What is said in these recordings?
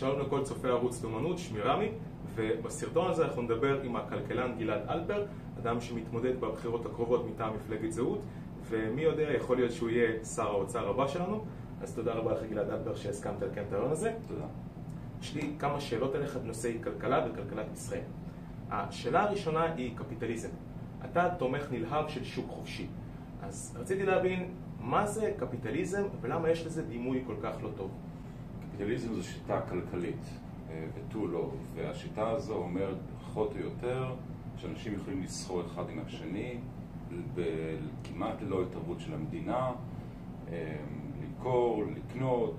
שלום לכל צופי ערוץ לאומנות, שמי רמי, ובסרטון הזה אנחנו נדבר עם הכלכלן גלעד אלפר, אדם שמתמודד בבחירות הקרובות מטעם מפלגת זהות, ומי יודע, יכול להיות שהוא יהיה שר האוצר הבא שלנו, אז תודה רבה לך גלעד אלפר שהסכמת לקיים את הרעיון הזה. תודה. יש לי כמה שאלות אליך בנושאי כלכלה וכלכלת ישראל. השאלה הראשונה היא קפיטליזם. אתה תומך נלהב של שוק חופשי. אז רציתי להבין מה זה קפיטליזם ולמה יש לזה דימוי כל כך לא טוב. קפיטליזם זו שיטה כלכלית, אה, ותו לא, והשיטה הזו אומרת פחות או יותר שאנשים יכולים לסחור אחד עם השני כמעט ללא התערבות של המדינה, אה, למכור, לקנות,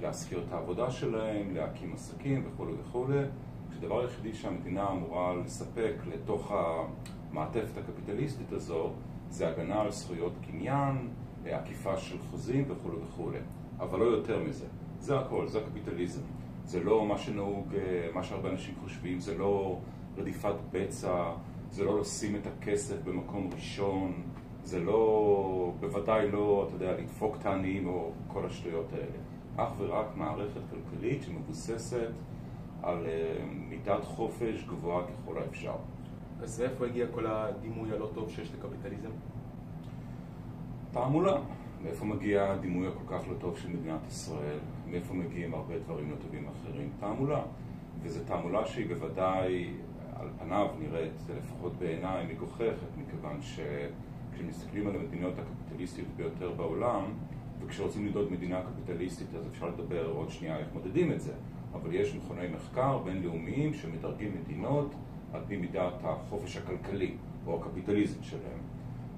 להשכיר את העבודה שלהם, להקים עסקים וכולי וכולי, כשהדבר היחידי שהמדינה אמורה לספק לתוך המעטפת הקפיטליסטית הזו זה הגנה על זכויות קניין, עקיפה של חוזים וכולי וכולי, אבל לא יותר מזה. זה הכל, זה הקפיטליזם. זה לא מה שנהוג, אה, מה שהרבה אנשים חושבים, זה לא רדיפת בצע, זה לא לשים את הכסף במקום ראשון, זה לא, בוודאי לא, אתה יודע, לדפוק את העניים או כל השטויות האלה. אך ורק מערכת כלכלית שמבוססת על אה, מידת חופש גבוהה ככל האפשר. אז מאיפה הגיע כל הדימוי הלא טוב שיש לקפיטליזם? תעמולה. מאיפה מגיע הדימוי הכל כך לא טוב של מדינת ישראל? מאיפה מגיעים הרבה דברים לא טובים אחרים? תעמולה. וזו תעמולה שהיא בוודאי, על פניו נראית, לפחות בעיניי, מגוחכת, מכיוון שכשמסתכלים על המדינות הקפיטליסטיות ביותר בעולם, וכשרוצים לדעות מדינה קפיטליסטית אז אפשר לדבר עוד שנייה איך מודדים את זה, אבל יש מכוני מחקר בינלאומיים שמדרגים מדינות על פי מידת החופש הכלכלי או הקפיטליזם שלהם.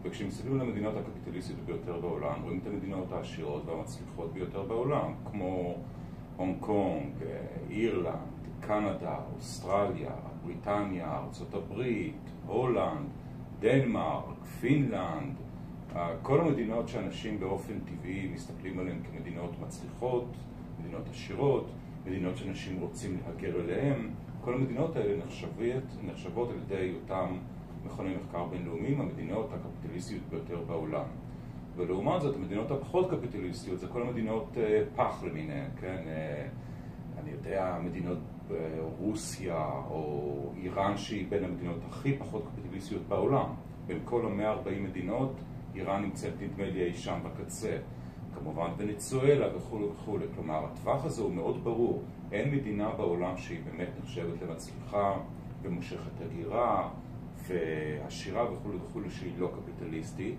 וכשמסתכלים על המדינות הקפיטליסטיות ביותר בעולם, רואים את המדינות העשירות והמצליחות ביותר בעולם, כמו הונג קונג, אירלנד, קנדה, אוסטרליה, בריטניה, ארה"ב, הולנד, דנמרק, פינלנד, כל המדינות שאנשים באופן טבעי מסתכלים עליהן כמדינות מצליחות, מדינות עשירות, מדינות שאנשים רוצים להגר אליהן, כל המדינות האלה נחשבות, נחשבות על ידי אותם מכוני מחקר בינלאומיים, המדינות הקפיטליסטיות ביותר בעולם. ולעומת זאת, המדינות הפחות קפיטליסטיות זה כל המדינות אה, פח למיניהן, כן? אה, אני יודע, מדינות אה, רוסיה או איראן שהיא בין המדינות הכי פחות קפיטליסטיות בעולם. בין כל המאה 140 מדינות, איראן נמצאת נדמה לי אי שם בקצה. כמובן ונצואלה וכולי וכולי. כלומר, הטווח הזה הוא מאוד ברור. אין מדינה בעולם שהיא באמת נחשבת למצליחה ומושכת הגירה ועשירה וכולי וכולי שהיא לא קפיטליסטית,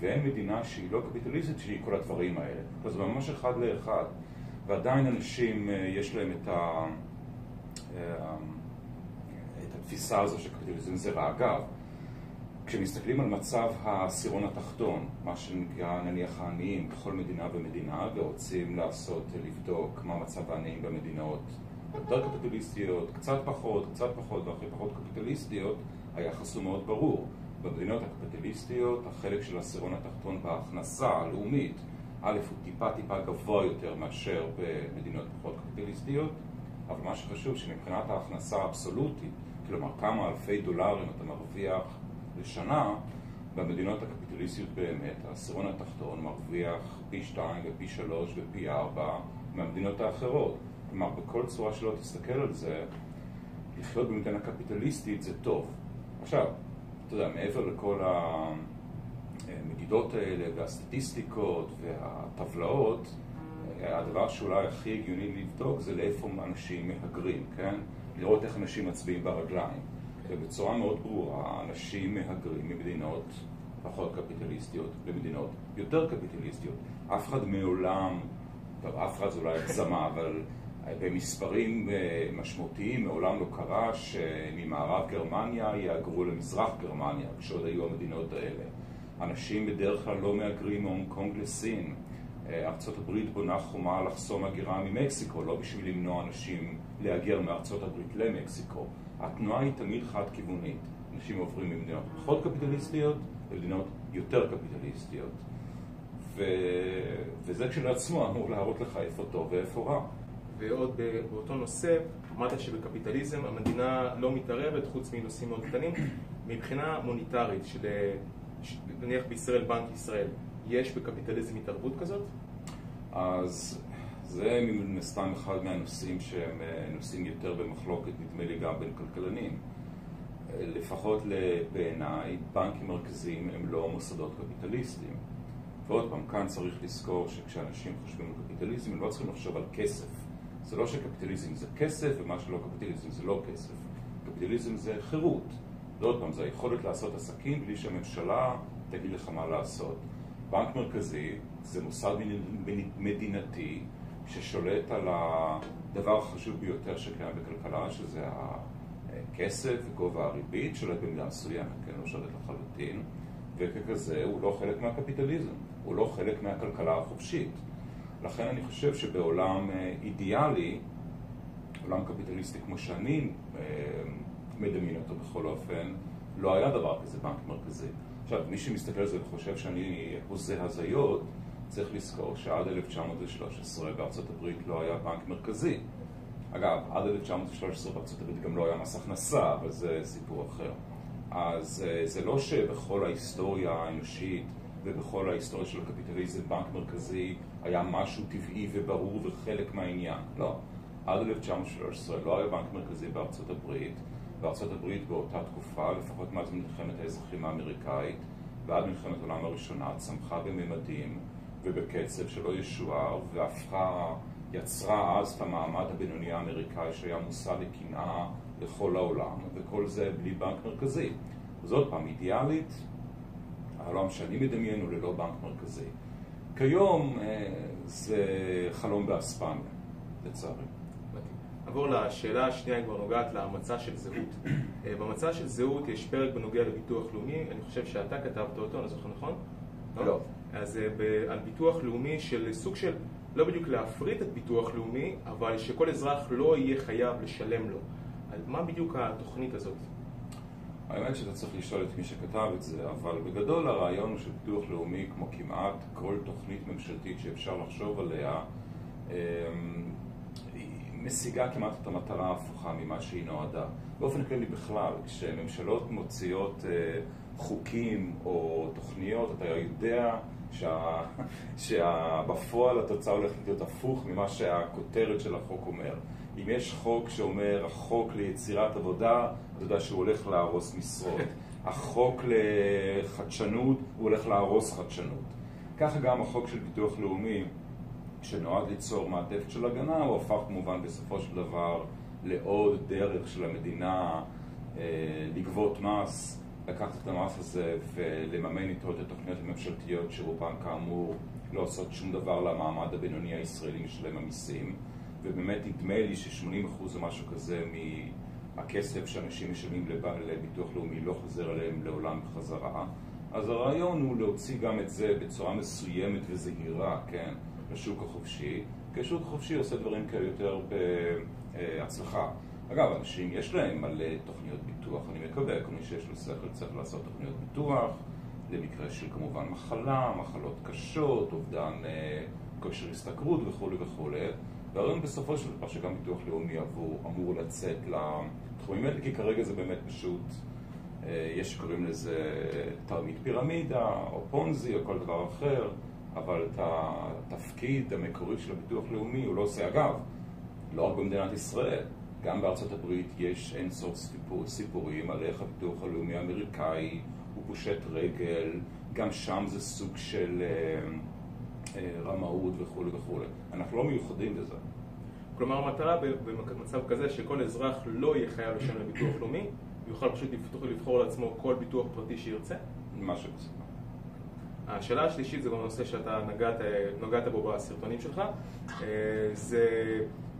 ואין מדינה שהיא לא קפיטליסטית שהיא כל הדברים האלה. אז זה ממש אחד לאחד. ועדיין אנשים, אה, יש להם את, ה... אה, את התפיסה הזו שקפיטליזם זה רע. אגב, כשמסתכלים על מצב העשירון התחתון, מה שנקרא נניח העניים בכל מדינה ומדינה, ורוצים לעשות, לבדוק מה מצב העניים במדינות יותר קפיטליסטיות, קצת פחות, קצת פחות והכי פחות קפיטליסטיות, היחס הוא מאוד ברור. במדינות הקפיטליסטיות החלק של העשירון התחתון בהכנסה הלאומית, א' הוא טיפה טיפה גבוה יותר מאשר במדינות פחות קפיטליסטיות, אבל מה שחשוב שמבחינת ההכנסה האבסולוטית, כלומר כמה אלפי דולרים אתה מרוויח לשנה, במדינות הקפיטליסטיות באמת, העשירון התחתון מרוויח פי שתיים ופי שלוש ופי ארבע מהמדינות האחרות. כלומר, בכל צורה שלא תסתכל על זה, לחיות במדינה קפיטליסטית זה טוב. עכשיו, אתה יודע, מעבר לכל המדידות האלה והסטטיסטיקות והטבלאות, הדבר שאולי הכי הגיוני לבדוק זה לאיפה אנשים מהגרים, כן? לראות איך אנשים מצביעים ברגליים. ובצורה מאוד ברורה, אנשים מהגרים ממדינות פחות קפיטליסטיות למדינות יותר קפיטליסטיות. אף אחד מעולם, טוב, אף אחד זה אולי הגזמה, אבל במספרים אה, משמעותיים מעולם לא קרה שממערב גרמניה יהגרו למזרח גרמניה, כשעוד היו המדינות האלה. אנשים בדרך כלל לא מהגרים מהונג קונג לסין. אה, ארצות הברית בונה חומה לחסום הגירה ממקסיקו, לא בשביל למנוע אנשים להגר מארצות הברית למקסיקו. התנועה היא תמיד חד-כיוונית. אנשים עוברים ממדינות פחות קפיטליסטיות למדינות יותר קפיטליסטיות. ו... וזה כשלעצמו אמור להראות לך איפה טוב ואיפה רע. ועוד באותו נושא, אמרת שבקפיטליזם המדינה לא מתערבת חוץ מנושאים מאוד קטנים. מבחינה מוניטרית, של נניח בישראל, בנק ישראל, יש בקפיטליזם התערבות כזאת? אז זה מן הסתם אחד מהנושאים שהם נושאים יותר במחלוקת, נדמה לי גם בין כלכלנים. לפחות בעיניי, בנקים מרכזיים הם לא מוסדות קפיטליסטיים. ועוד פעם, כאן צריך לזכור שכשאנשים חושבים על קפיטליזם, הם לא צריכים לחשוב על כסף. זה לא שקפיטליזם זה כסף, ומה שלא קפיטליזם זה לא כסף. קפיטליזם זה חירות. ועוד פעם, זה היכולת לעשות עסקים בלי שהממשלה תגיד לך מה לעשות. בנק מרכזי זה מוסד מדינתי ששולט על הדבר החשוב ביותר שקיים בכלכלה, שזה הכסף וגובה הריבית, שולט במידה מסוימת, כן, לא שולט לחלוטין, וככזה הוא לא חלק מהקפיטליזם, הוא לא חלק מהכלכלה החופשית. לכן אני חושב שבעולם אה, אידיאלי, עולם קפיטליסטי כמו שאני אה, מדמיין אותו בכל אופן, לא היה דבר כזה בנק מרכזי. עכשיו, מי שמסתכל על זה וחושב שאני הוזה הזיות, צריך לזכור שעד 1913 בארצות הברית לא היה בנק מרכזי. אגב, עד 1913 בארצות הברית גם לא היה מס הכנסה, אבל זה סיפור אחר. אז אה, זה לא שבכל ההיסטוריה האנושית ובכל ההיסטוריה של הקפיטליזם בנק מרכזי היה משהו טבעי וברור וחלק מהעניין. לא. עד 1913 לא היה בנק מרכזי בארצות הברית. בארצות הברית באותה תקופה, לפחות מאז מלחמת האזרחים האמריקאית ועד מלחמת העולם הראשונה, צמחה בממדים ובקצב שלא ישוער והפכה, יצרה אז את המעמד הבינוני האמריקאי שהיה מושא לקנאה לכל העולם, וכל זה בלי בנק מרכזי. אז עוד פעם, אידיאלית, העולם שאני מדמיין הוא ללא בנק מרכזי. כיום אה, זה חלום באספמיה, לצערי. נעבור לשאלה השנייה, היא כבר נוגעת למצע של זהות. אה, במצע של זהות יש פרק בנוגע לביטוח לאומי, אני חושב שאתה כתבת אותו, אני זוכר נכון? לא. אז אה, על ביטוח לאומי של סוג של, לא בדיוק להפריט את ביטוח לאומי, אבל שכל אזרח לא יהיה חייב לשלם לו. על מה בדיוק התוכנית הזאת? האמת שאתה צריך לשאול את מי שכתב את זה, אבל בגדול הרעיון הוא שביטוח לאומי, כמו כמעט כל תוכנית ממשלתית שאפשר לחשוב עליה, אמ, משיגה כמעט את המטרה ההפוכה ממה שהיא נועדה. באופן כללי בכלל, כשממשלות מוציאות אה, חוקים או תוכניות, אתה יודע שה... התוצאה הולכת להיות הפוך ממה שהכותרת של החוק אומר. אם יש חוק שאומר החוק ליצירת עבודה, אתה יודע שהוא הולך להרוס משרות. החוק לחדשנות, הוא הולך להרוס חדשנות. ככה גם החוק של ביטוח לאומי, שנועד ליצור מעטפת של הגנה, הוא הפך כמובן בסופו של דבר לעוד דרך של המדינה אה, לגבות מס, לקחת את המס הזה ולממן איתו את התוכניות הממשלתיות שרובן כאמור לא עושות שום דבר למעמד הבינוני הישראלי משלם המיסים. ובאמת נדמה לי ש-80% או משהו כזה מהכסף שאנשים משלמים לביטוח לאומי לא חוזר אליהם לעולם בחזרה. אז הרעיון הוא להוציא גם את זה בצורה מסוימת וזהירה, כן, לשוק החופשי, כי השוק החופשי עושה דברים כאלה יותר בהצלחה. אגב, אנשים יש להם מלא תוכניות ביטוח, אני מקווה, כל מי שיש לו שכל צריך לעשות תוכניות ביטוח, למקרה של כמובן מחלה, מחלות קשות, אובדן אה, כושר השתכרות וכולי וכולי. והרעיון בסופו של דבר שגם ביטוח לאומי עבור, אמור לצאת לתחומים האלה, כי כרגע זה באמת פשוט, אה, יש שקוראים לזה תרמית פירמידה, או פונזי, או כל דבר אחר, אבל את התפקיד המקורי של הביטוח לאומי הוא לא עושה. אגב, לא רק במדינת ישראל, גם בארצות הברית יש אין סוף סיפור, סיפורים על איך הביטוח הלאומי האמריקאי הוא פושט רגל, גם שם זה סוג של... אה, אה, רמאות וכולי וכולי. אנחנו לא מיוחדים בזה. כלומר, המטרה במצב כזה שכל אזרח לא יהיה חייב לשלם לביטוח לאומי, יוכל פשוט לבחור לעצמו כל ביטוח פרטי שירצה? משהו כזה. השאלה השלישית זה גם נושא שאתה נגעת, נגעת בו בסרטונים שלך, אה, זה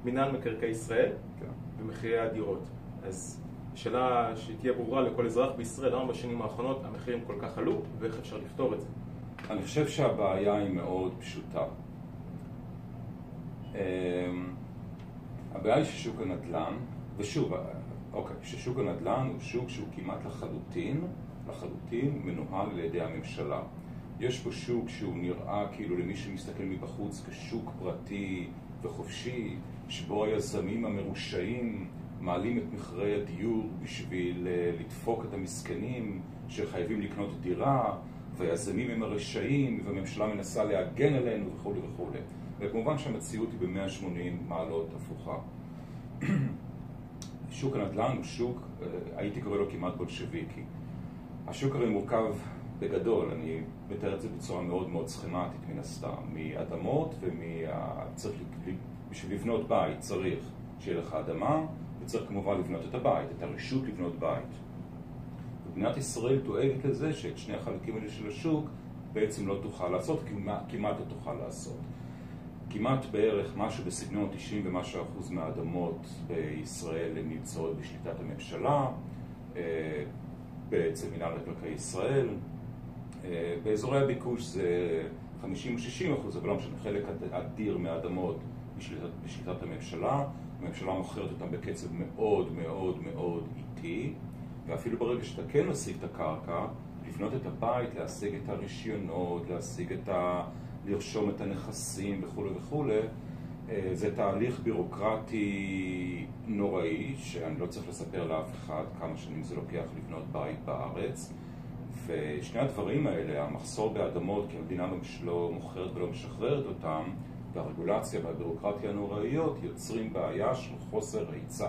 מינהל מקרקעי ישראל כן. ומחירי הדירות. אז שאלה שתהיה ברורה לכל אזרח בישראל, למה בשנים האחרונות המחירים כל כך עלו ואיך אפשר לפתור את זה? אני חושב שהבעיה היא מאוד פשוטה. אמ, הבעיה היא ששוק הנדל"ן, ושוב, אוקיי, ששוק הנדל"ן הוא שוק שהוא כמעט לחלוטין, לחלוטין מנוהל על ידי הממשלה. יש פה שוק שהוא נראה כאילו למי שמסתכל מבחוץ כשוק פרטי וחופשי, שבו היזמים המרושעים מעלים את מחירי הדיור בשביל אה, לדפוק את המסכנים שחייבים לקנות דירה, והיזמים הם הרשעים, והממשלה מנסה להגן עלינו וכולי וכולי. וכמובן שהמציאות היא ב-180 מעלות הפוכה. שוק הנדל"ן הוא שוק, אה, הייתי קורא לו כמעט בולשביקי. השוק הרי מורכב בגדול, אני מתאר את זה בצורה מאוד מאוד סכמטית מן הסתם, מאדמות ומצריך, בשביל לבנות בית צריך שיהיה לך אדמה וצריך כמובן לבנות את הבית, את הרשות לבנות בית. מדינת ישראל דואגת לזה שאת שני החלקים האלה של השוק בעצם לא תוכל לעשות, כמעט, לא תוכל לעשות. כמעט בערך משהו בסגנון 90 ומשהו אחוז מהאדמות בישראל נמצאות בשליטת הממשלה, אה, בעצם מנהל מקרקעי ישראל. אה, באזורי הביקוש זה 50 או 60 אחוז, אבל לא משנה, חלק אדיר מהאדמות בשליטת, בשליטת הממשלה. הממשלה מוכרת אותם בקצב מאוד מאוד מאוד איטי, ואפילו ברגע שאתה כן משיג את הקרקע, לבנות את הבית, להשיג את הרישיונות, להשיג את ה... לרשום את הנכסים וכולי וכולי, אה, זה תהליך בירוקרטי נוראי, שאני לא צריך לספר לאף אחד כמה שנים זה לוקח לבנות בית בארץ. ושני הדברים האלה, המחסור באדמות, כי המדינה לא מוכרת ולא משחררת אותם, והרגולציה והבירוקרטיה הנוראיות, יוצרים בעיה של חוסר היצע.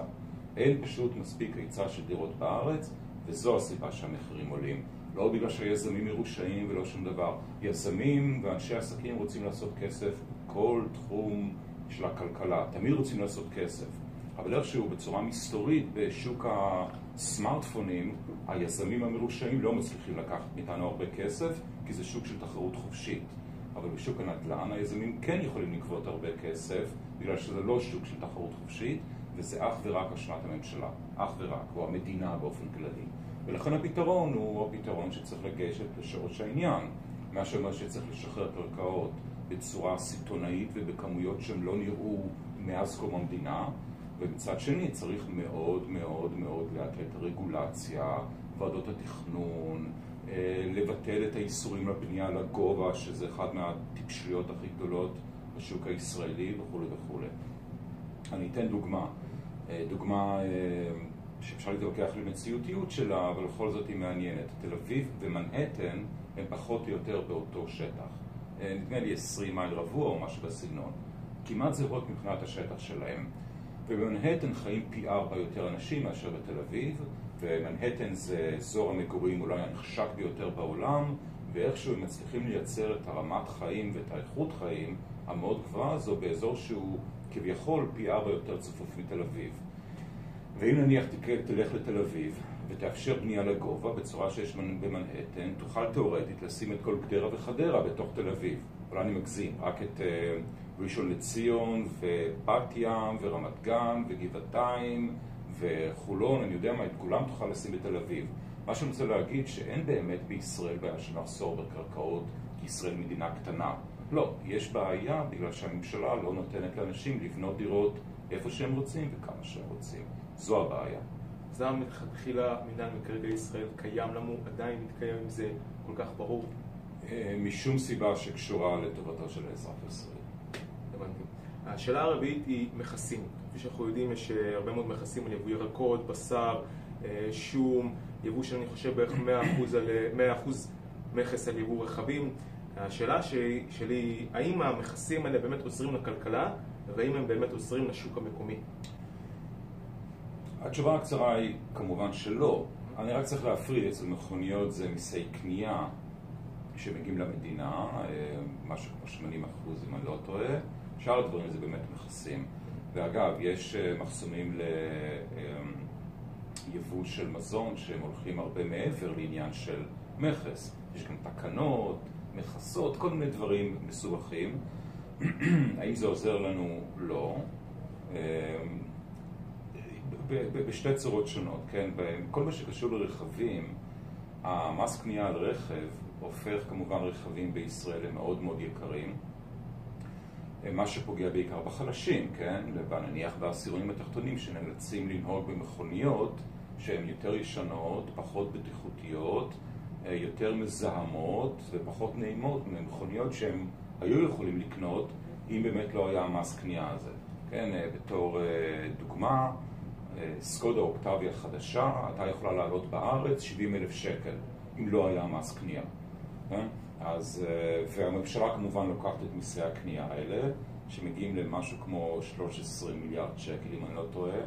אין פשוט מספיק היצע של דירות בארץ, וזו הסיבה שהמחירים עולים. לא בגלל שהיזמים מרושעים ולא שום דבר. יזמים ואנשי עסקים רוצים לעשות כסף בכל תחום של הכלכלה, תמיד רוצים לעשות כסף. אבל איכשהו בצורה מסתורית בשוק הסמארטפונים, היזמים המרושעים לא מצליחים לקחת מאיתנו הרבה כסף, כי זה שוק של תחרות חופשית. אבל בשוק הנדל"ן היזמים כן יכולים לגבות הרבה כסף, בגלל שזה לא שוק של תחרות חופשית, וזה אך ורק אשמת הממשלה, אך ורק, או המדינה באופן כללי. ולכן הפתרון הוא הפתרון שצריך לגשת לשורש העניין, מה שאומר שצריך לשחרר קרקעות בצורה סיטונאית ובכמויות שהם לא נראו מאז קום המדינה, ומצד שני צריך מאוד מאוד מאוד לאט את הרגולציה, ועדות התכנון, אה, לבטל את האיסורים לבנייה לגובה, שזה אחד מהטיפשויות הכי גדולות בשוק הישראלי וכולי וכולי. אני אתן דוגמה. אה, דוגמה אה, שאפשר להתווכח למציאותיות שלה, אבל בכל זאת היא מעניינת. תל אביב ומנהטן הם פחות או יותר באותו שטח. נדמה לי 20 מייל רבוע או משהו בסגנון. כמעט זהות מבחינת השטח שלהם. ובמנהטן חיים פי ארבע יותר אנשים מאשר בתל אביב, ומנהטן זה אזור המגורים אולי הנחשק ביותר בעולם, ואיכשהו הם מצליחים לייצר את הרמת חיים ואת האיכות חיים המאוד גבוהה הזו באזור שהוא כביכול פי ארבע יותר צפוף מתל אביב. ואם נניח תלך לתל אביב ותאפשר בנייה לגובה בצורה שיש במנהטן, תוכל תאורטית לשים את כל גדרה וחדרה בתוך תל אביב. אולי אני מגזים, רק את uh, ראשון לציון ובת ים ורמת גן וגבעתיים וחולון, אני יודע מה, את כולם תוכל לשים בתל אביב. מה שאני רוצה להגיד, שאין באמת בישראל בעיה של מחסור בקרקעות, כי ישראל מדינה קטנה. לא, יש בעיה בגלל שהממשלה לא נותנת לאנשים לבנות דירות איפה שהם רוצים וכמה שהם רוצים. זו הבעיה. זה מלכתחילה מינהל מקרקעי ישראל קיים, הוא עדיין מתקיים עם זה כל כך ברור? אה, משום סיבה שקשורה לטובתו של האזרח הישראלי. הבנתי. השאלה הרביעית היא מכסים. כפי שאנחנו יודעים, יש אה, הרבה מאוד מכסים על יבוא ירקות, בשר, אה, שום, יבוא שאני חושב בערך 100% על, 100% מכס על יבוא רכבים. השאלה שלי, היא, האם המכסים האלה באמת עוזרים לכלכלה, והאם הם באמת עוזרים לשוק המקומי? התשובה הקצרה היא כמובן שלא. אני רק צריך להפריד, אצל מכוניות זה מיסי קנייה שמגיעים למדינה, אה, משהו כמו 80 אחוז אם אני לא טועה, שאר הדברים זה באמת מכסים. ואגב, יש אה, מחסומים ליבוא אה, של מזון שהם הולכים הרבה מעבר לעניין של מכס. יש גם תקנות, מכסות, כל מיני דברים מסובכים. האם זה עוזר לנו? לא. בשתי צורות שונות, כן? כל מה שקשור לרכבים, המס קנייה על רכב הופך כמובן רכבים בישראל למאוד מאוד יקרים, מה שפוגע בעיקר בחלשים, כן? נניח בעשירונים התחתונים שנאלצים לנהוג במכוניות שהן יותר ישנות, פחות בטיחותיות, יותר מזהמות ופחות נעימות ממכוניות שהם היו יכולים לקנות אם באמת לא היה המס קנייה הזה. כן, בתור דוגמה, סקודה אוקטביה חדשה, הייתה יכולה לעלות בארץ 70 אלף שקל, אם לא היה מס קנייה. כן? אז, והממשלה כמובן לוקחת את מיסי הקנייה האלה שמגיעים למשהו כמו 13 מיליארד שקל, אם אני לא טועה,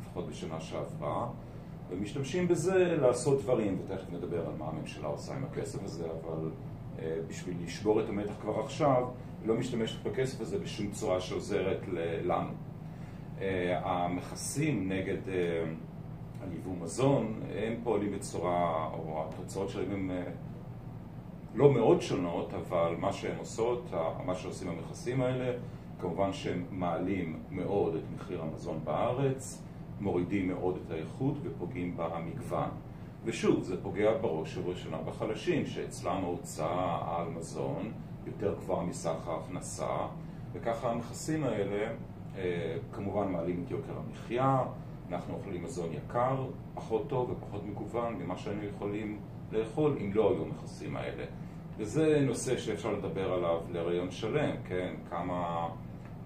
לפחות בשנה שעברה, ומשתמשים בזה לעשות דברים, ותכף נדבר על מה הממשלה עושה עם הכסף הזה, אבל אה, בשביל לשבור את המתח כבר עכשיו, היא לא משתמשת בכסף הזה בשום צורה שעוזרת לנו. אה, המכסים נגד אה, על יבוא מזון, הם פועלים בצורה, או התוצאות שלהם הן לא מאוד שונות, אבל מה שהן עושות, מה שעושים המכסים האלה, כמובן שהם מעלים מאוד את מחיר המזון בארץ, מורידים מאוד את האיכות ופוגעים במגוון. ושוב, זה פוגע בראש ובראשונה בחלשים, שאצלם ההוצאה על מזון יותר גבוהה מסך ההכנסה, וככה המכסים האלה אה, כמובן מעלים את יוקר המחיה, אנחנו אוכלים מזון יקר, פחות טוב ופחות מגוון ממה שהיינו יכולים לאכול אם לא היו המכסים האלה. וזה נושא שאפשר לדבר עליו להריון שלם, כן? כמה,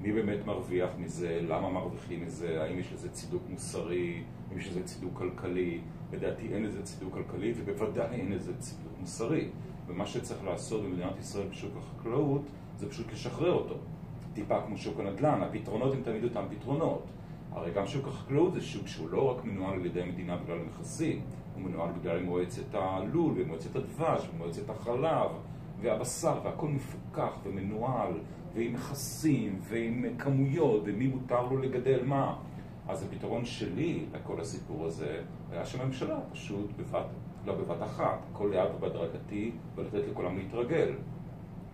מי באמת מרוויח מזה, למה מרוויחים מזה, האם יש לזה צידוק מוסרי, האם יש לזה צידוק כלכלי. לדעתי אין לזה צידוק כלכלי ובוודאי אין לזה צידוק מוסרי. ומה שצריך לעשות במדינת ישראל בשוק החקלאות זה פשוט לשחרר אותו. טיפה כמו שוק הנדל"ן, הפתרונות הם תמיד אותם פתרונות. הרי גם שוק החקלאות זה שוק שהוא לא רק מנוהל על ידי המדינה בגלל המכסים, הוא מנוהל בגלל מועצת הלול ומועצת הדבש ומועצת החלב והבשר והכל מפוקח ומנוהל ועם מכסים ועם כמויות ומי מותר לו לגדל מה. אז הפתרון שלי לכל הסיפור הזה היה שהממשלה פשוט בבת, לא בבת אחת, הכל לאט ובהדרגתי ולתת לכולם להתרגל.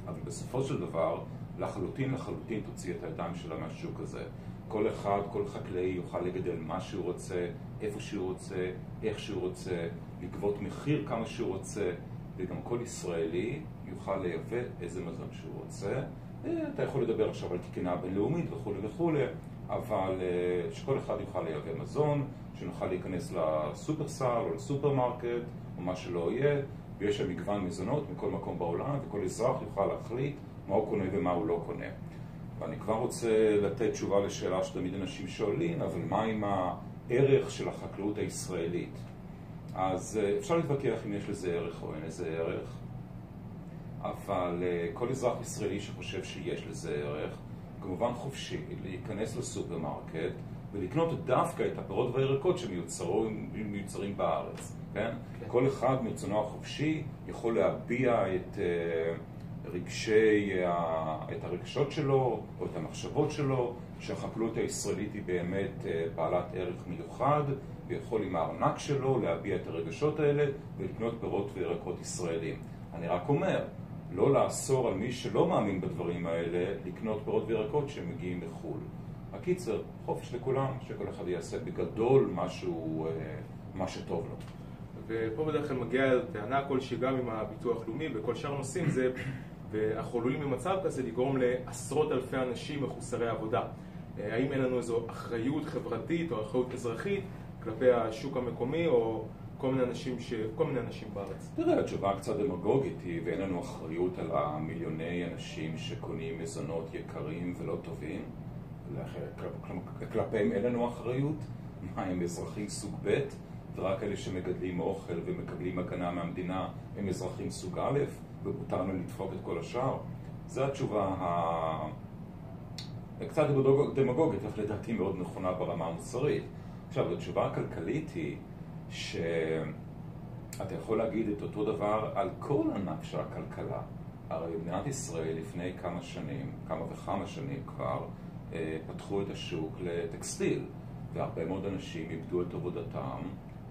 אבל בסופו של דבר, לחלוטין לחלוטין תוציא את הידיים שלה מהשוק הזה. כל אחד, כל חקלאי יוכל לגדל מה שהוא רוצה, איפה שהוא רוצה, איך שהוא רוצה, לגבות מחיר כמה שהוא רוצה, וגם כל ישראלי יוכל לייבא איזה מזון שהוא רוצה. אה, אתה יכול לדבר עכשיו על תקינה בינלאומית וכולי וכולי, אבל אה, שכל אחד יוכל לייבא מזון, שנוכל להיכנס לשופרסל או לסופרמרקט או מה שלא יהיה, ויש שם מגוון מזונות מכל מקום בעולם, וכל אזרח יוכל להחליט מה הוא קונה ומה הוא לא קונה. ואני כבר רוצה לתת תשובה לשאלה שתמיד אנשים שואלים, אבל מה עם הערך של החקלאות הישראלית? אז אה, אפשר להתווכח אם יש לזה ערך או אין לזה ערך, אבל אה, כל אזרח ישראלי שחושב שיש לזה ערך, כמובן חופשי להיכנס לסופרמרקט ולקנות דווקא את הפירות והירקות שמיוצרים בארץ, כן? כן? כל אחד מרצונו החופשי יכול להביע את... Uh, רגשי, את הרגשות שלו או את המחשבות שלו, שהחקלאות הישראלית היא באמת אה, בעלת ערך מיוחד ויכול עם הארנק שלו להביע את הרגשות האלה ולקנות פירות וירקות ישראלים. אני רק אומר, לא לאסור על מי שלא מאמין בדברים האלה לקנות פירות וירקות שמגיעים מחו"ל. הקיצר, חופש לכולם, שכל אחד יעשה בגדול משהו, אה, מה שטוב לו. ופה בדרך כלל מגיעה טענה כלשהי גם עם הביטוח לאומי וכל שאר הנושאים זה ואנחנו עלולים במצב כזה לגרום לעשרות אלפי אנשים מחוסרי עבודה. אה, האם אין לנו איזו אחריות חברתית או אחריות אזרחית כלפי השוק המקומי או כל מיני אנשים, ש... כל מיני אנשים בארץ? תראה, התשובה קצת דמגוגית היא ואין לנו אחריות על המיליוני אנשים שקונים מזונות יקרים ולא טובים. כלפיהם אין לנו אחריות. מה, הם אזרחים סוג ב' ורק אלה שמגדלים אוכל ומקבלים הגנה מהמדינה הם אזרחים סוג א'? ומותר לנו לדפוק את כל השאר? זו התשובה ה... קצת דמגוגית, אך לדעתי מאוד נכונה ברמה המוסרית. עכשיו, התשובה הכלכלית היא שאתה יכול להגיד את אותו דבר על כל ענף של הכלכלה. הרי במדינת ישראל לפני כמה שנים, כמה וכמה שנים כבר, אה, פתחו את השוק לטקסטיל, והרבה מאוד אנשים איבדו את עבודתם,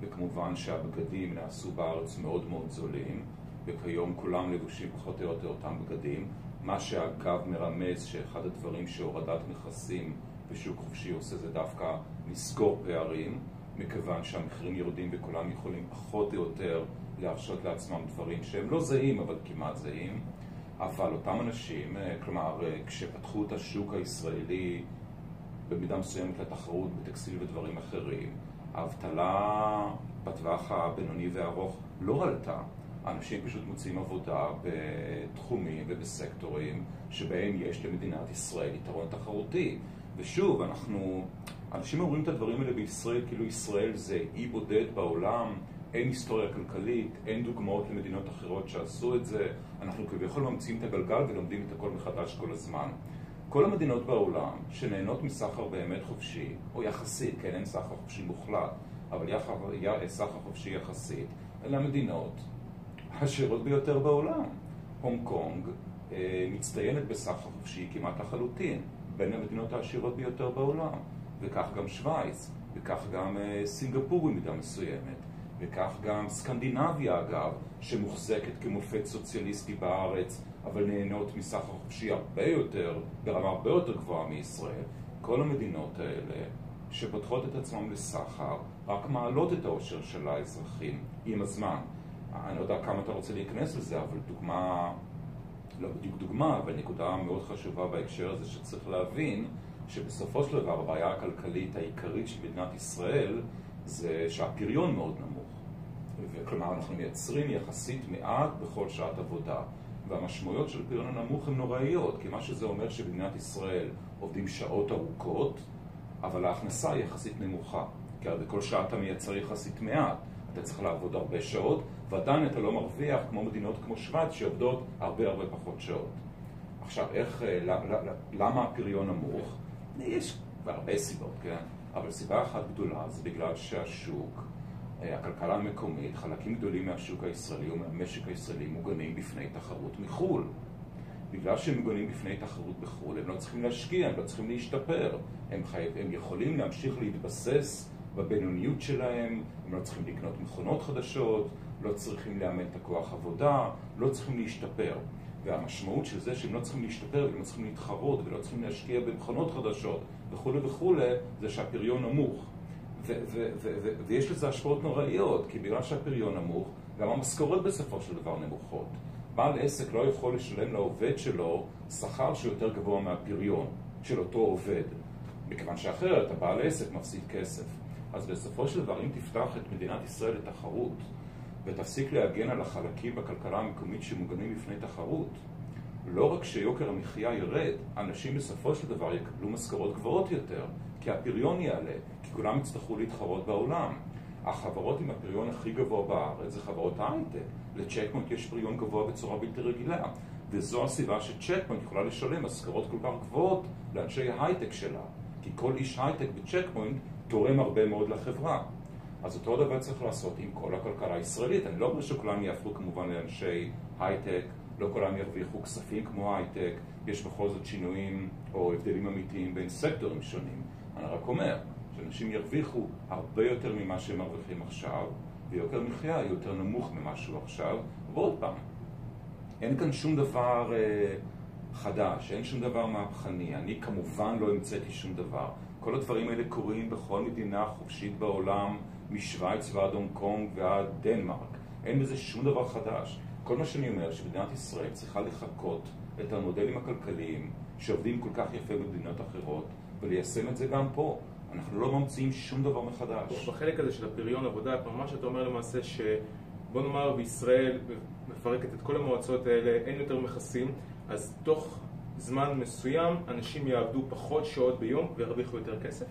וכמובן שהבגדים נעשו בארץ מאוד מאוד זולים, וכיום כולם לבושים פחות או יותר אותם בגדים, מה שאגב מרמז שאחד הדברים שהורדת מכסים בשוק חופשי עושה זה דווקא לסגור פערים, מכיוון שהמחירים יורדים וכולם יכולים פחות או יותר להרשות לעצמם דברים שהם לא זהים אבל כמעט זהים, אבל אותם אנשים, אה, כלומר אה, כשפתחו את השוק הישראלי במידה מסוימת לתחרות בטקסטיל ודברים אחרים, האבטלה בטווח הבינוני והארוך לא עלתה אנשים פשוט מוצאים עבודה בתחומים ובסקטורים שבהם יש למדינת ישראל יתרון תחרותי. ושוב, אנחנו... אנשים אומרים את הדברים האלה בישראל כאילו ישראל זה אי בודד בעולם, אין היסטוריה כלכלית, אין דוגמאות למדינות אחרות שעשו את זה, אנחנו כביכול ממציאים את הגלגל ולומדים את הכל מחדש כל הזמן. כל המדינות בעולם שנהנות מסחר באמת חופשי, או יחסית, כן, אין סחר חופשי מוחלט, אבל סחר חופשי יחסית, אלה המדינות העשירות ביותר בעולם. הונג קונג אה, מצטיינת בסחר חופשי כמעט לחלוטין, בין המדינות העשירות ביותר בעולם, וכך גם שווייץ, וכך גם אה, סינגפור במידה מסוימת, וכך גם סקנדינביה אגב, שמוחזקת כמופת סוציאליסטי בארץ, אבל נהנות מסחר חופשי הרבה יותר, ברמה הרבה יותר גבוהה מישראל. כל המדינות האלה שפותחות את עצמן לסחר, רק מעלות את העושר של האזרחים עם הזמן. אני לא יודע כמה אתה רוצה להיכנס לזה, אבל דוגמה, לא בדיוק דוגמה, אבל נקודה מאוד חשובה בהקשר הזה שצריך להבין שבסופו של דבר הבעיה הכלכלית העיקרית של מדינת ישראל זה שהפריון מאוד נמוך. וכלומר אנחנו מייצרים יחסית מעט בכל שעת עבודה. והמשמעויות של פריון הנמוך הן נוראיות, כי מה שזה אומר שבמדינת ישראל עובדים שעות ארוכות, אבל ההכנסה היא יחסית נמוכה. כי הרי בכל שעה אתה מייצר יחסית מעט. אתה צריך לעבוד הרבה שעות, ועדיין אתה לא מרוויח כמו מדינות כמו שווייץ שעובדות הרבה הרבה פחות שעות. עכשיו, איך, אה, למה הפריון נמוך? יש הרבה סיבות, כן? אבל סיבה אחת גדולה זה בגלל שהשוק, אה, הכלכלה המקומית, חלקים גדולים מהשוק הישראלי ומהמשק הישראלי מוגנים בפני תחרות מחו"ל. בגלל שהם מוגנים בפני תחרות בחו"ל, הם לא צריכים להשקיע, הם לא צריכים להשתפר. הם, חייב, הם יכולים להמשיך להתבסס בבינוניות שלהם, הם לא צריכים לקנות מכונות חדשות, לא צריכים לאמן את הכוח עבודה, לא צריכים להשתפר. והמשמעות של זה שהם לא צריכים להשתפר והם לא צריכים להתחרות ולא צריכים להשקיע במכונות חדשות וכולי וכולי, זה שהפריון נמוך. ויש לזה השפעות נוראיות, כי בגלל שהפריון נמוך, גם המשכורות בסופו של דבר נמוכות. בעל עסק לא יכול לשלם לעובד שלו שכר שיותר גבוה מהפריון של אותו עובד, מכיוון שאחרת הבעל עסק מפסיד כסף. אז בסופו של דבר, אם תפתח את מדינת ישראל לתחרות ותפסיק להגן על החלקים בכלכלה המקומית שמוגנים בפני תחרות, לא רק שיוקר המחיה ירד, אנשים בסופו של דבר יקבלו משכורות גבוהות יותר, כי הפריון יעלה, כי כולם יצטרכו להתחרות בעולם. החברות עם הפריון הכי גבוה בארץ זה חברות הייטק. לצ'ק פוינט יש פריון גבוה בצורה בלתי רגילה, וזו הסיבה שצ'ק פוינט יכולה לשלם משכורות כל כך גבוהות לאנשי ההייטק שלה. כי כל איש הייטק בצ'ק פוינט תורם הרבה מאוד לחברה. אז אותו דבר צריך לעשות עם כל הכלכלה הישראלית. אני לא אומר שכולם יהפכו כמובן לאנשי הייטק, לא כולם ירוויחו כספים כמו הייטק, יש בכל זאת שינויים או הבדלים אמיתיים בין סקטורים שונים. אני רק אומר שאנשים ירוויחו הרבה יותר ממה שהם מרוויחים עכשיו, ויוקר מחיה יותר נמוך ממה שהוא עכשיו. ועוד פעם, אין כאן שום דבר אה, חדש, אין שום דבר מהפכני. אני כמובן לא המצאתי שום דבר. כל הדברים האלה קורים בכל מדינה חופשית בעולם, משוויץ ועד הונג קונג ועד דנמרק. אין בזה שום דבר חדש. כל מה שאני אומר, שמדינת ישראל צריכה לחקות את המודלים הכלכליים שעובדים כל כך יפה במדינות אחרות, וליישם את זה גם פה. אנחנו לא ממציאים שום דבר מחדש. בחלק הזה של הפריון עבודה, מה שאתה אומר למעשה ש... בוא נאמר בישראל מפרקת את כל המועצות האלה, אין יותר מכסים, אז תוך זמן מסוים אנשים יעבדו פחות שעות ביום וירוויחו יותר כסף?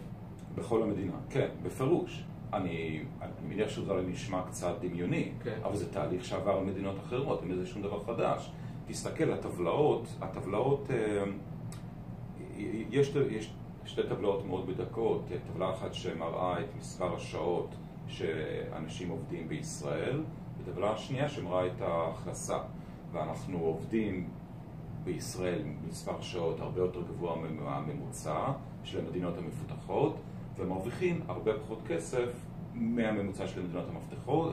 בכל המדינה, כן, בפירוש. אני, אני מניח שזה נשמע קצת דמיוני, כן. אבל זה תהליך שעבר למדינות אחרות, אין לזה שום דבר חדש. תסתכל, הטבלאות, הטבלאות, אה, יש, יש שתי טבלאות מאוד בדקות, טבלה אחת שמראה את מספר השעות שאנשים עובדים בישראל, וטבלה השנייה שמראה את ההכנסה. ואנחנו עובדים בישראל מספר שעות הרבה יותר גבוה מהממוצע של המדינות המפותחות, ומרוויחים הרבה פחות כסף מהממוצע של המדינות המפתחות,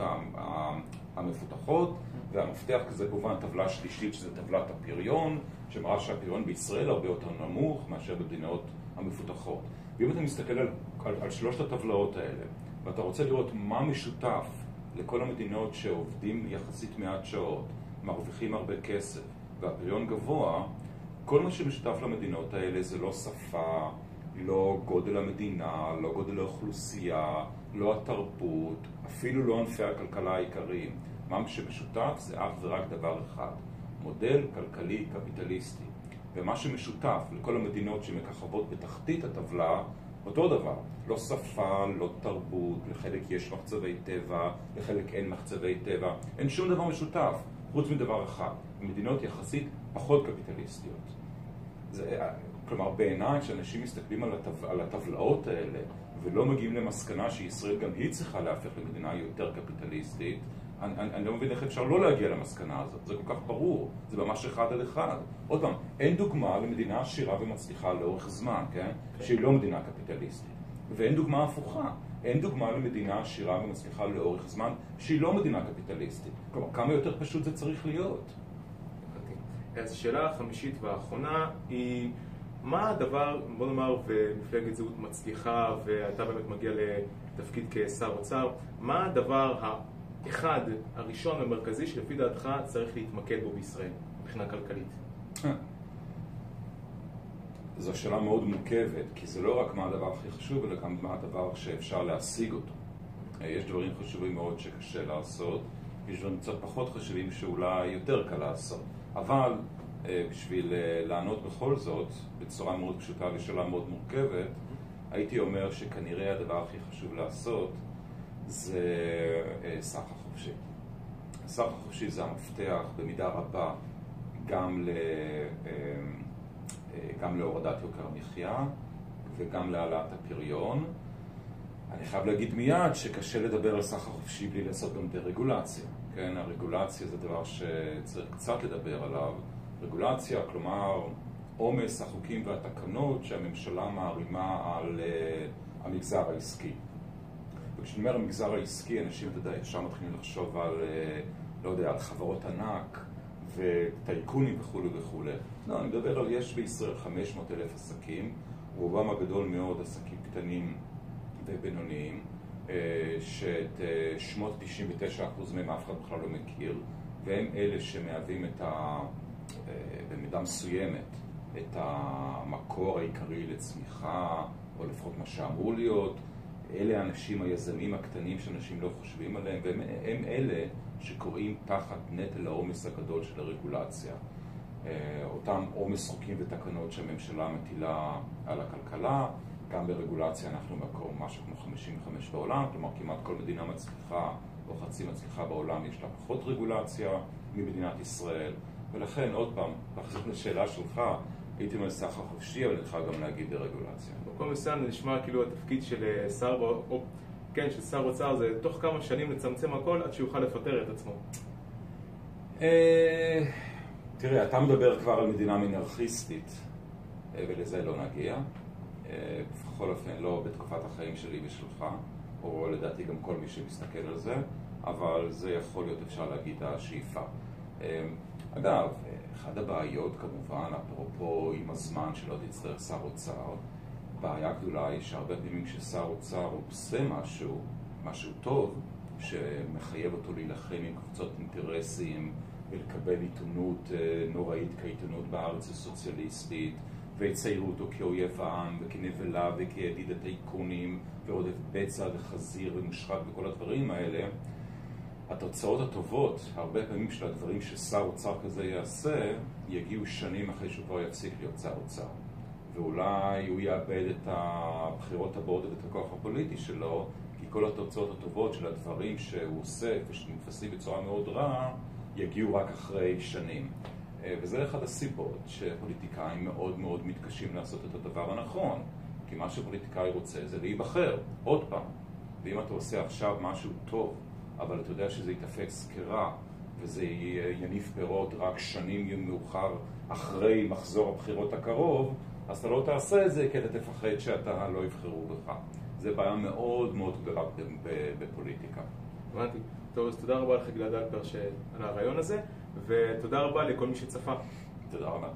המפותחות, והמפתח כזה כמובן טבלה שלישית שזה טבלת הפריון, שמראה שהפריון בישראל הרבה יותר נמוך מאשר במדינות המפותחות. ואם אתה מסתכל על, על, על שלושת הטבלאות האלה, ואתה רוצה לראות מה משותף לכל המדינות שעובדים יחסית מעט שעות, מרוויחים הרבה כסף, והפריון גבוה, כל מה שמשותף למדינות האלה זה לא שפה, לא גודל המדינה, לא גודל האוכלוסייה, לא התרבות, אפילו לא ענפי הכלכלה העיקריים. מה שמשותף זה אך ורק דבר אחד, מודל כלכלי קפיטליסטי. ומה שמשותף לכל המדינות שמככבות בתחתית הטבלה, אותו דבר. לא שפה, לא תרבות, לחלק יש מחצבי טבע, לחלק אין מחצבי טבע, אין שום דבר משותף, חוץ מדבר אחד. מדינות יחסית פחות קפיטליסטיות. זה, כלומר, בעיניי, כשאנשים מסתכלים על, הטב, על הטבלאות האלה ולא מגיעים למסקנה שישראל גם היא צריכה להפך למדינה יותר קפיטליסטית, אני, אני, אני לא מבין איך אפשר לא להגיע למסקנה הזאת, זה כל כך ברור, זה ממש אחד על אחד. עוד פעם, אין דוגמה למדינה עשירה ומצליחה לאורך זמן, כן? כן. שהיא לא מדינה קפיטליסטית. ואין דוגמה הפוכה. אין דוגמה למדינה עשירה ומצליחה לאורך זמן שהיא לא מדינה קפיטליסטית. כלומר, כמה יותר פשוט זה צריך להיות. אז השאלה החמישית והאחרונה היא מה הדבר, בוא נאמר, ומפלגת זהות מצליחה ואתה באמת מגיע לתפקיד כשר אוצר, מה הדבר האחד, הראשון והמרכזי שלפי דעתך צריך להתמקד בו בישראל מבחינה כלכלית? זו שאלה מאוד מורכבת, כי זה לא רק מה הדבר הכי חשוב, אלא גם מה הדבר שאפשר להשיג אותו. יש דברים חשובים מאוד שקשה לעשות, יש דברים קצת פחות חשובים שאולי יותר קל לעשות. אבל אה, בשביל אה, לענות בכל זאת, בצורה מאוד פשוטה לשאלה מאוד מורכבת, הייתי אומר שכנראה הדבר הכי חשוב לעשות זה אה, סחר חופשי. סחר חופשי זה המפתח במידה רבה גם, ל, גם להורדת יוקר המחיה וגם להעלאת הפריון. אני חייב להגיד מיד שקשה לדבר על סחר חופשי בלי לעשות גם דה-רגולציה. כן, הרגולציה זה דבר שצריך קצת לדבר עליו. רגולציה, כלומר עומס החוקים והתקנות שהממשלה מערימה על uh, המגזר העסקי. וכשאני אומר המגזר העסקי, אנשים, אתה יודע, ישר מתחילים לחשוב על, uh, לא יודע, על חברות ענק וטייקונים וכולי וכולי. לא, אני מדבר על, יש בישראל 500 אלף עסקים, רובם הגדול מאוד עסקים קטנים ובינוניים. אה, שאת אה, שמות 99% מהם אף אחד בכלל לא מכיר, והם אלה שמהווים את ה... אה, במידה מסוימת את המקור העיקרי לצמיחה, או לפחות מה שאמור להיות. אלה האנשים היזמים הקטנים שאנשים לא חושבים עליהם, והם אלה שקוראים תחת נטל העומס הגדול של הרגולציה. אותם עומס חוקים ותקנות שהממשלה מטילה על הכלכלה, גם ברגולציה אנחנו מקום משהו כמו 55 בעולם, כלומר כמעט כל מדינה מצליחה או חצי מצליחה בעולם יש לה פחות רגולציה ממדינת ישראל ולכן עוד פעם, לחזור לשאלה שלך, הייתי אומר סחר חופשי, אבל יכול גם להגיד ברגולציה. במקום מסוים זה נשמע כאילו התפקיד של אה, שר, או, כן, של שר אוצר זה תוך כמה שנים לצמצם הכל עד שיוכל לפטר את עצמו. אה, תראה, אתה מדבר כבר על מדינה מנרכיסטית אה, ולזה לא נגיע. בכל אופן לא בתקופת החיים שלי ושלך, או לדעתי גם כל מי שמסתכל על זה, אבל זה יכול להיות, אפשר להגיד, השאיפה. אגב, אחת הבעיות כמובן, אפרופו עם הזמן שלא תצטרך שר אוצר, בעיה גדולה היא שהרבה פעמים כששר אוצר עושה משהו, משהו טוב, שמחייב אותו להילחם עם קבוצות אינטרסים ולקבל עיתונות אה, נוראית כעיתונות בארץ הסוציאליסטית ויציירו אותו כאויב העם וכנבלה וכידיד הטייקונים ועודף בצע וחזיר ומושחת וכל הדברים האלה התוצאות הטובות, הרבה פעמים של הדברים ששר אוצר כזה יעשה, יגיעו שנים אחרי שהוא כבר יפסיק להיות שר אוצר. ואולי הוא יאבד את הבחירות הבאות ואת הכוח הפוליטי שלו, כי כל התוצאות הטובות של הדברים שהוא עושה ושנתפסים בצורה מאוד רעה, יגיעו רק אחרי שנים. אה, וזה אחד הסיבות שפוליטיקאים מאוד מאוד מתקשים לעשות את הדבר הנכון. כי מה שפוליטיקאי רוצה זה להיבחר, עוד פעם. ואם אתה עושה עכשיו משהו טוב, אבל אתה יודע שזה ייתפס כרע, וזה יניף פירות רק שנים מאוחר אחרי מחזור הבחירות הקרוב, אז אתה לא תעשה את זה כי אתה תפחד שאתה לא יבחרו בך. זה בעיה מאוד מאוד גדולה בפוליטיקה. הבנתי. טוב, אז תודה רבה לך גלעד אלפר על הרעיון הזה. ותודה רבה לכל מי שצפה. תודה רבה.